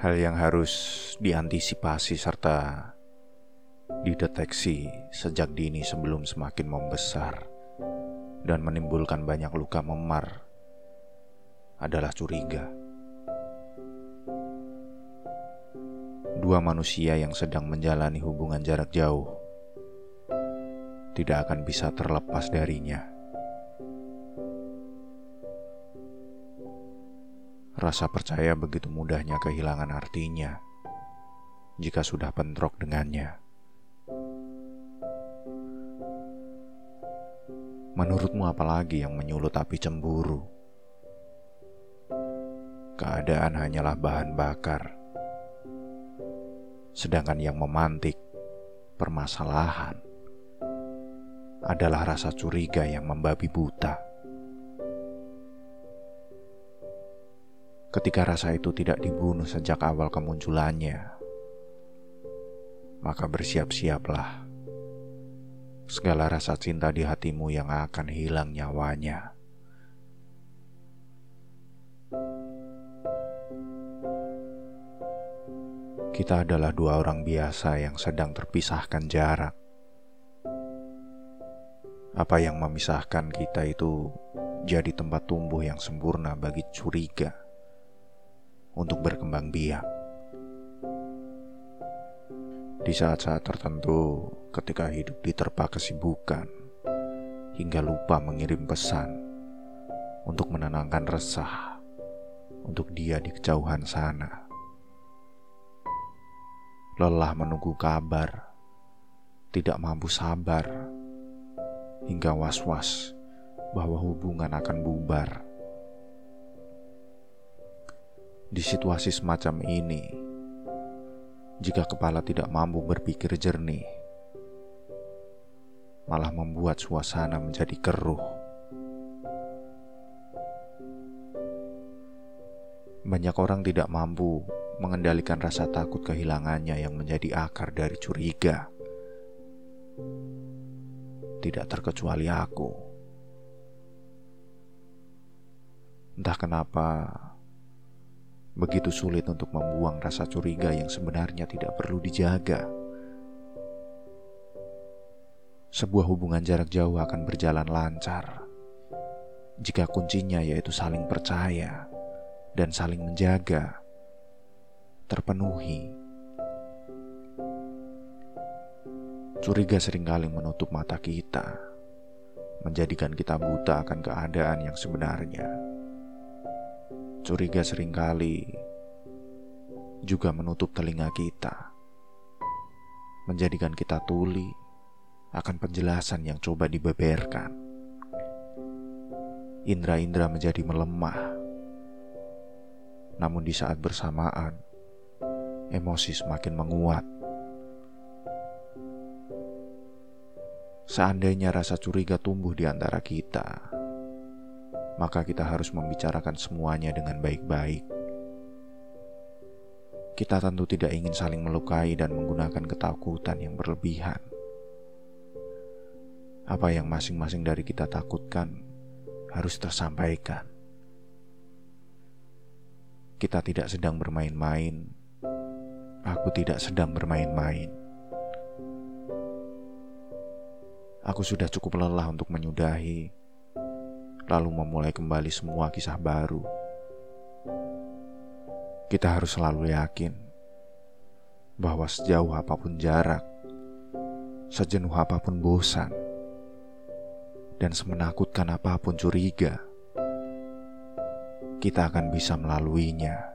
hal yang harus diantisipasi serta dideteksi sejak dini sebelum semakin membesar dan menimbulkan banyak luka memar adalah curiga. Dua manusia yang sedang menjalani hubungan jarak jauh tidak akan bisa terlepas darinya. Rasa percaya begitu mudahnya kehilangan artinya jika sudah bentrok dengannya. Menurutmu apalagi yang menyulut api cemburu? Keadaan hanyalah bahan bakar. Sedangkan yang memantik permasalahan adalah rasa curiga yang membabi buta. Ketika rasa itu tidak dibunuh sejak awal kemunculannya, maka bersiap-siaplah. Segala rasa cinta di hatimu yang akan hilang nyawanya. Kita adalah dua orang biasa yang sedang terpisahkan jarak. Apa yang memisahkan kita itu jadi tempat tumbuh yang sempurna bagi curiga untuk berkembang biak. Di saat-saat tertentu, ketika hidup diterpa kesibukan, hingga lupa mengirim pesan untuk menenangkan resah untuk dia di kejauhan sana. Lelah menunggu kabar, tidak mampu sabar, hingga was-was bahwa hubungan akan bubar di situasi semacam ini, jika kepala tidak mampu berpikir jernih, malah membuat suasana menjadi keruh. Banyak orang tidak mampu mengendalikan rasa takut kehilangannya yang menjadi akar dari curiga. Tidak terkecuali aku. Entah kenapa Begitu sulit untuk membuang rasa curiga yang sebenarnya tidak perlu dijaga. Sebuah hubungan jarak jauh akan berjalan lancar jika kuncinya yaitu saling percaya dan saling menjaga terpenuhi. Curiga sering kali menutup mata kita, menjadikan kita buta akan keadaan yang sebenarnya. Curiga sering kali juga menutup telinga kita, menjadikan kita tuli akan penjelasan yang coba dibeberkan. Indra-indra menjadi melemah, namun di saat bersamaan emosi semakin menguat. Seandainya rasa curiga tumbuh di antara kita, maka kita harus membicarakan semuanya dengan baik-baik. Kita tentu tidak ingin saling melukai dan menggunakan ketakutan yang berlebihan. Apa yang masing-masing dari kita takutkan harus tersampaikan. Kita tidak sedang bermain-main. Aku tidak sedang bermain-main. Aku sudah cukup lelah untuk menyudahi lalu memulai kembali semua kisah baru. Kita harus selalu yakin bahwa sejauh apa pun jarak, sejenuh apa pun bosan, dan semenakutkan apa pun curiga, kita akan bisa melaluinya.